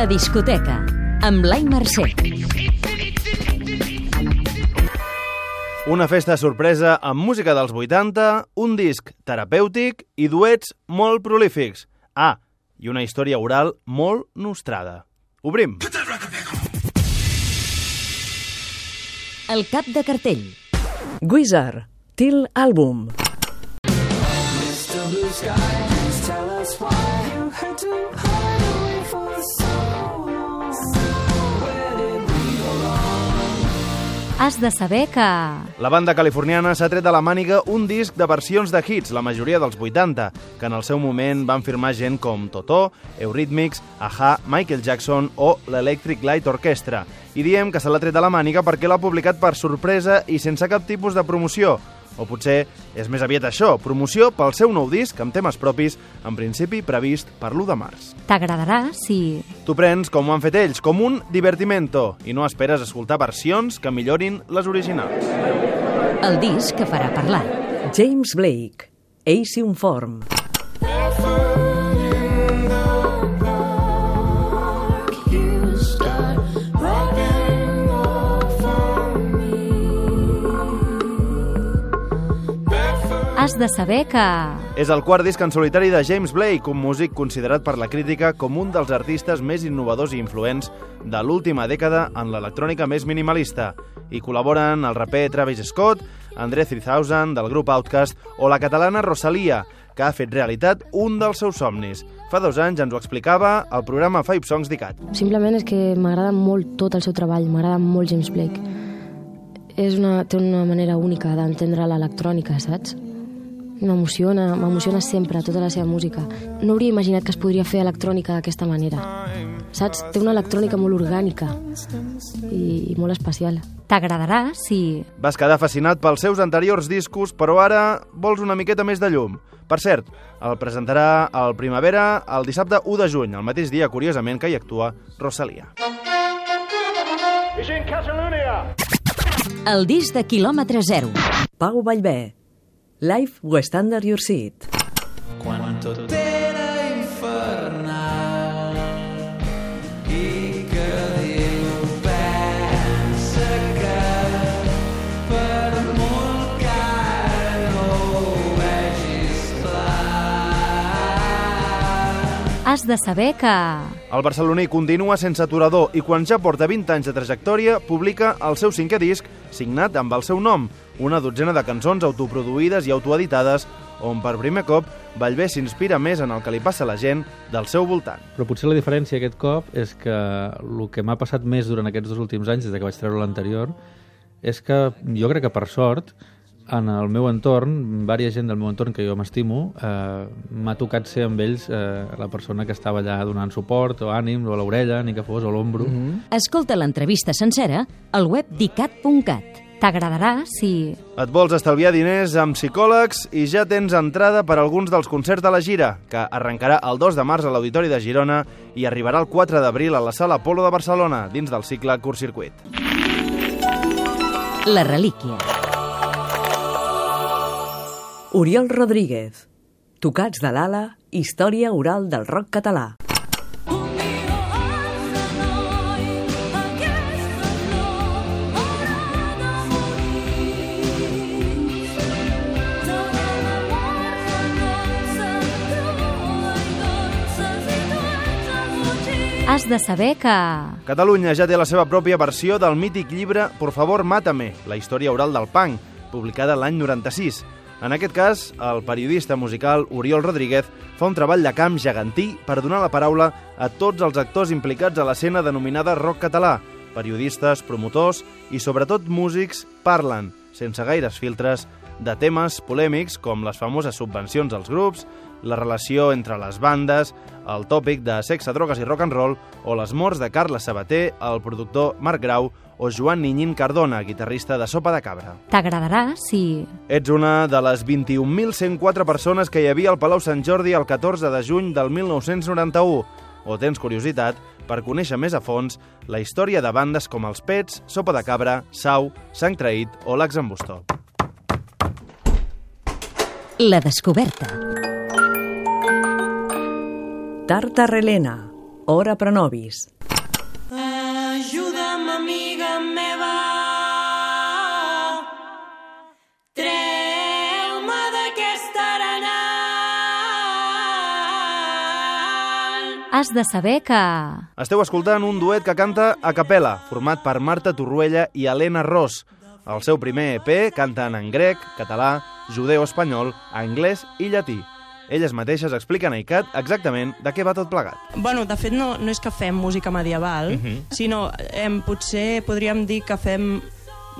La discoteca, amb Blai Mercè. Una festa sorpresa amb música dels 80, un disc terapèutic i duets molt prolífics. Ah, i una història oral molt nostrada. Obrim! El cap de cartell. Wizard, Till Album. Has de saber que... La banda californiana s'ha tret de la màniga un disc de versions de hits, la majoria dels 80, que en el seu moment van firmar gent com Totó, Eurythmics, Aha, Michael Jackson o l'Electric Light Orchestra. I diem que se l'ha tret de la màniga perquè l'ha publicat per sorpresa i sense cap tipus de promoció. O potser és més aviat això, promoció pel seu nou disc amb temes propis, en principi previst per l'1 de març. T'agradarà si... Tu prens, com ho han fet ells, com un divertimento i no esperes escoltar versions que millorin les originals. El disc que farà parlar. James Blake, Asium Form. Has de saber que... És el quart disc en solitari de James Blake, un músic considerat per la crítica com un dels artistes més innovadors i influents de l'última dècada en l'electrònica més minimalista. Hi col·laboren el raper Travis Scott, André 3000 del grup Outcast o la catalana Rosalia, que ha fet realitat un dels seus somnis. Fa dos anys ens ho explicava el programa Five Songs d'ICAT. Simplement és que m'agrada molt tot el seu treball, m'agrada molt James Blake. És una, té una manera única d'entendre l'electrònica, saps? M'emociona, m'emociona sempre tota la seva música. No hauria imaginat que es podria fer electrònica d'aquesta manera. Saps? Té una electrònica molt orgànica i, i molt especial. T'agradarà si... Vas quedar fascinat pels seus anteriors discos, però ara vols una miqueta més de llum. Per cert, el presentarà al Primavera el dissabte 1 de juny, el mateix dia, curiosament, que hi actua Rosalia. El disc de quilòmetre zero. Pau Vallvé, Life West Under Your Seat. Quanto t'era Has de saber que... El barceloní continua sense aturador i quan ja porta 20 anys de trajectòria, publica el seu cinquè disc, signat amb el seu nom, una dotzena de cançons autoproduïdes i autoeditades, on per primer cop Vallvé s'inspira més en el que li passa a la gent del seu voltant. Però potser la diferència aquest cop és que el que m'ha passat més durant aquests dos últims anys, des que vaig treure l'anterior, és que jo crec que per sort en el meu entorn, vària gent del meu entorn que jo m'estimo, eh, m'ha tocat ser amb ells eh, la persona que estava allà donant suport o ànim, o a l'orella, ni que fos, o l'ombro. Mm -hmm. Escolta l'entrevista sencera al web dicat.cat. T'agradarà si... Et vols estalviar diners amb psicòlegs i ja tens entrada per alguns dels concerts de la gira, que arrencarà el 2 de març a l'Auditori de Girona i arribarà el 4 d'abril a la Sala Polo de Barcelona, dins del cicle Curtcircuit. La relíquia. Oriol Rodríguez, Tocats de l'ala, història oral del rock català. Has de saber que... Catalunya ja té la seva pròpia versió del mític llibre Por favor, mátame, la història oral del punk, publicada l'any 96. En aquest cas, el periodista musical Oriol Rodríguez fa un treball de camp gegantí per donar la paraula a tots els actors implicats a l'escena denominada rock català. Periodistes, promotors i sobretot músics parlen, sense gaires filtres, de temes polèmics com les famoses subvencions als grups, la relació entre les bandes, el tòpic de sexe, drogues i rock and roll o les morts de Carles Sabater, el productor Marc Grau o Joan Niñín Cardona, guitarrista de Sopa de Cabra. T'agradarà si... Ets una de les 21.104 persones que hi havia al Palau Sant Jordi el 14 de juny del 1991 o tens curiositat per conèixer més a fons la història de bandes com els Pets, Sopa de Cabra, Sau, Sang Traït o l'Axambustó. La descoberta. Tartarelena, Ora pro nobis. Ajuda'm, amiga meva. Treu-me d'aquesta arenal. Has de saber que... Esteu escoltant un duet que canta a capella, format per Marta Torruella i Helena Ross. El seu primer EP canten en grec, català, judeu-espanyol, anglès i llatí. Elles mateixes expliquen a ICAT exactament de què va tot plegat. Bueno, de fet, no, no és que fem música medieval, sinó em, potser podríem dir que fem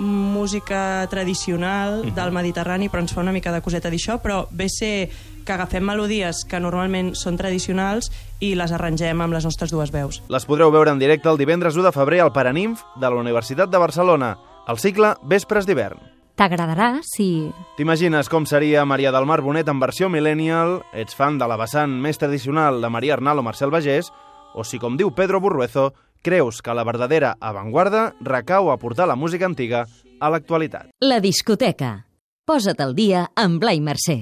música tradicional del Mediterrani, però ens fa una mica de coseta d'això, però ve ser que agafem melodies que normalment són tradicionals i les arrangem amb les nostres dues veus. Les podreu veure en directe el divendres 1 de febrer al Paraninf de la Universitat de Barcelona, al cicle Vespres d'hivern. T'agradarà si... T'imagines com seria Maria del Mar Bonet en versió millennial, ets fan de la vessant més tradicional de Maria Arnal o Marcel Bagés, o si, com diu Pedro Burruezo, creus que la verdadera avantguarda recau a portar la música antiga a l'actualitat. La discoteca. Posa't al dia amb Blai Mercè.